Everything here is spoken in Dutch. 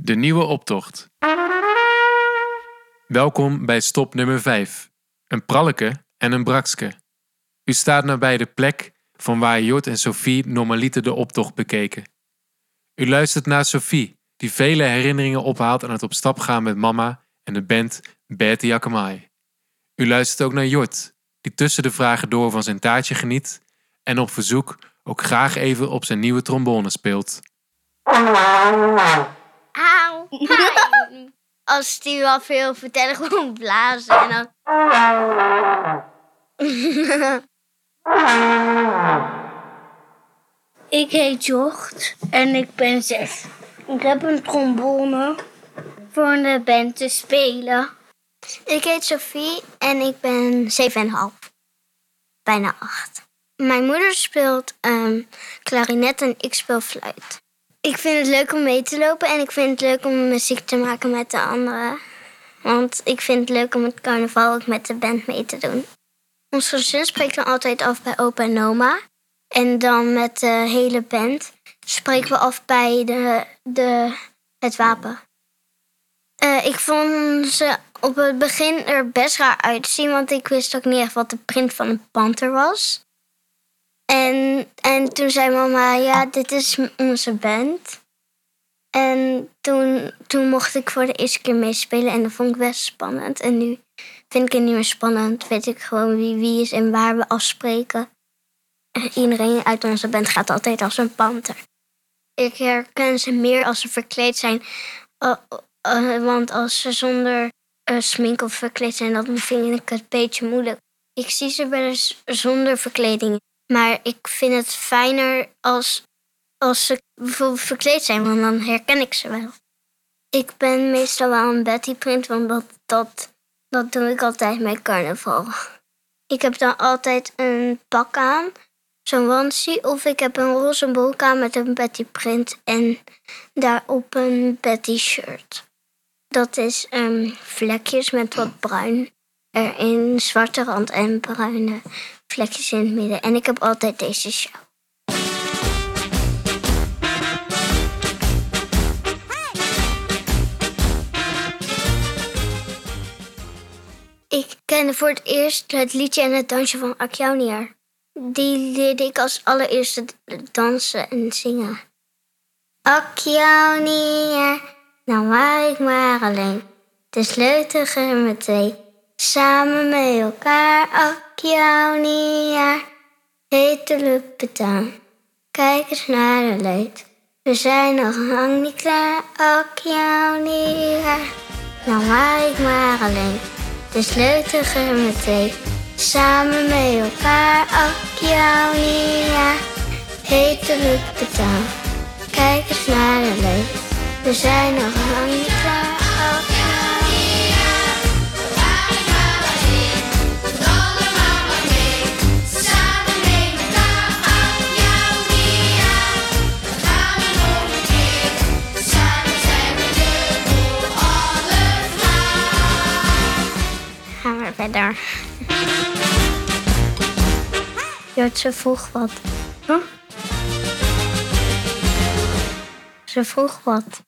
De nieuwe optocht. Welkom bij stop nummer 5. Een pralleke en een brakske. U staat nabij de plek van waar Jort en Sophie normaliter de optocht bekeken. U luistert naar Sophie, die vele herinneringen ophaalt aan het op stap gaan met mama en de band Bertie Jakamai. U luistert ook naar Jort, die tussen de vragen door van zijn taartje geniet en op verzoek ook graag even op zijn nieuwe trombone speelt. Als die wel veel vertellen, gewoon blazen en dan... Ik heet Jocht en ik ben zes. Ik heb een trombone voor de band te spelen. Ik heet Sophie en ik ben 7,5. Bijna 8. Mijn moeder speelt ehm klarinet en ik speel fluit. Ik vind het leuk om mee te lopen en ik vind het leuk om muziek te maken met de anderen. Want ik vind het leuk om het carnaval ook met de band mee te doen. Ons gezin spreekt dan altijd af bij opa en oma. En dan met de hele band spreken we af bij de, de, het wapen. Eh, ik vond ze op het begin er best raar uitzien, want ik wist ook niet echt wat de print van een panter was. En, en toen zei mama, ja, dit is onze band. En toen, toen mocht ik voor de eerste keer meespelen en dat vond ik best spannend. En nu vind ik het niet meer spannend, weet ik gewoon wie wie is en waar we afspreken. En Iedereen uit onze band gaat altijd als een panter. Ik herken ze meer als ze verkleed zijn. Uh, uh, want als ze zonder smink of verkleed zijn, dan vind ik het een beetje moeilijk. Ik zie ze wel eens zonder verkleding. Maar ik vind het fijner als, als ze bijvoorbeeld verkleed zijn, want dan herken ik ze wel. Ik ben meestal wel een Betty print, want dat, dat, dat doe ik altijd met carnaval. Ik heb dan altijd een pak aan, zo'n onesie, of ik heb een roze broek aan met een Betty print en daarop een Betty shirt. Dat is um, vlekjes met wat bruin erin, zwarte rand en bruine vlekjes in het midden. En ik heb altijd deze sjaal. Ik kende voor het eerst het liedje en het dansje van Akjaunier. Die leerde ik als allereerste dansen en zingen. Akjaunier, nou maar ik maar alleen. De sleuteliger met twee. Samen met elkaar, Akjaunia, heet de luppetaan. Kijk eens naar de leed. We zijn nog lang niet klaar, Akjaunia. Nou maar ik maar alleen. De sleuteliger met twee. Samen met elkaar, Akjaunia, heet de luppetaan. Kijk eens naar de leed. We zijn nog lang verder. Jort, ze vroeg wat. Huh? Ze vroeg wat.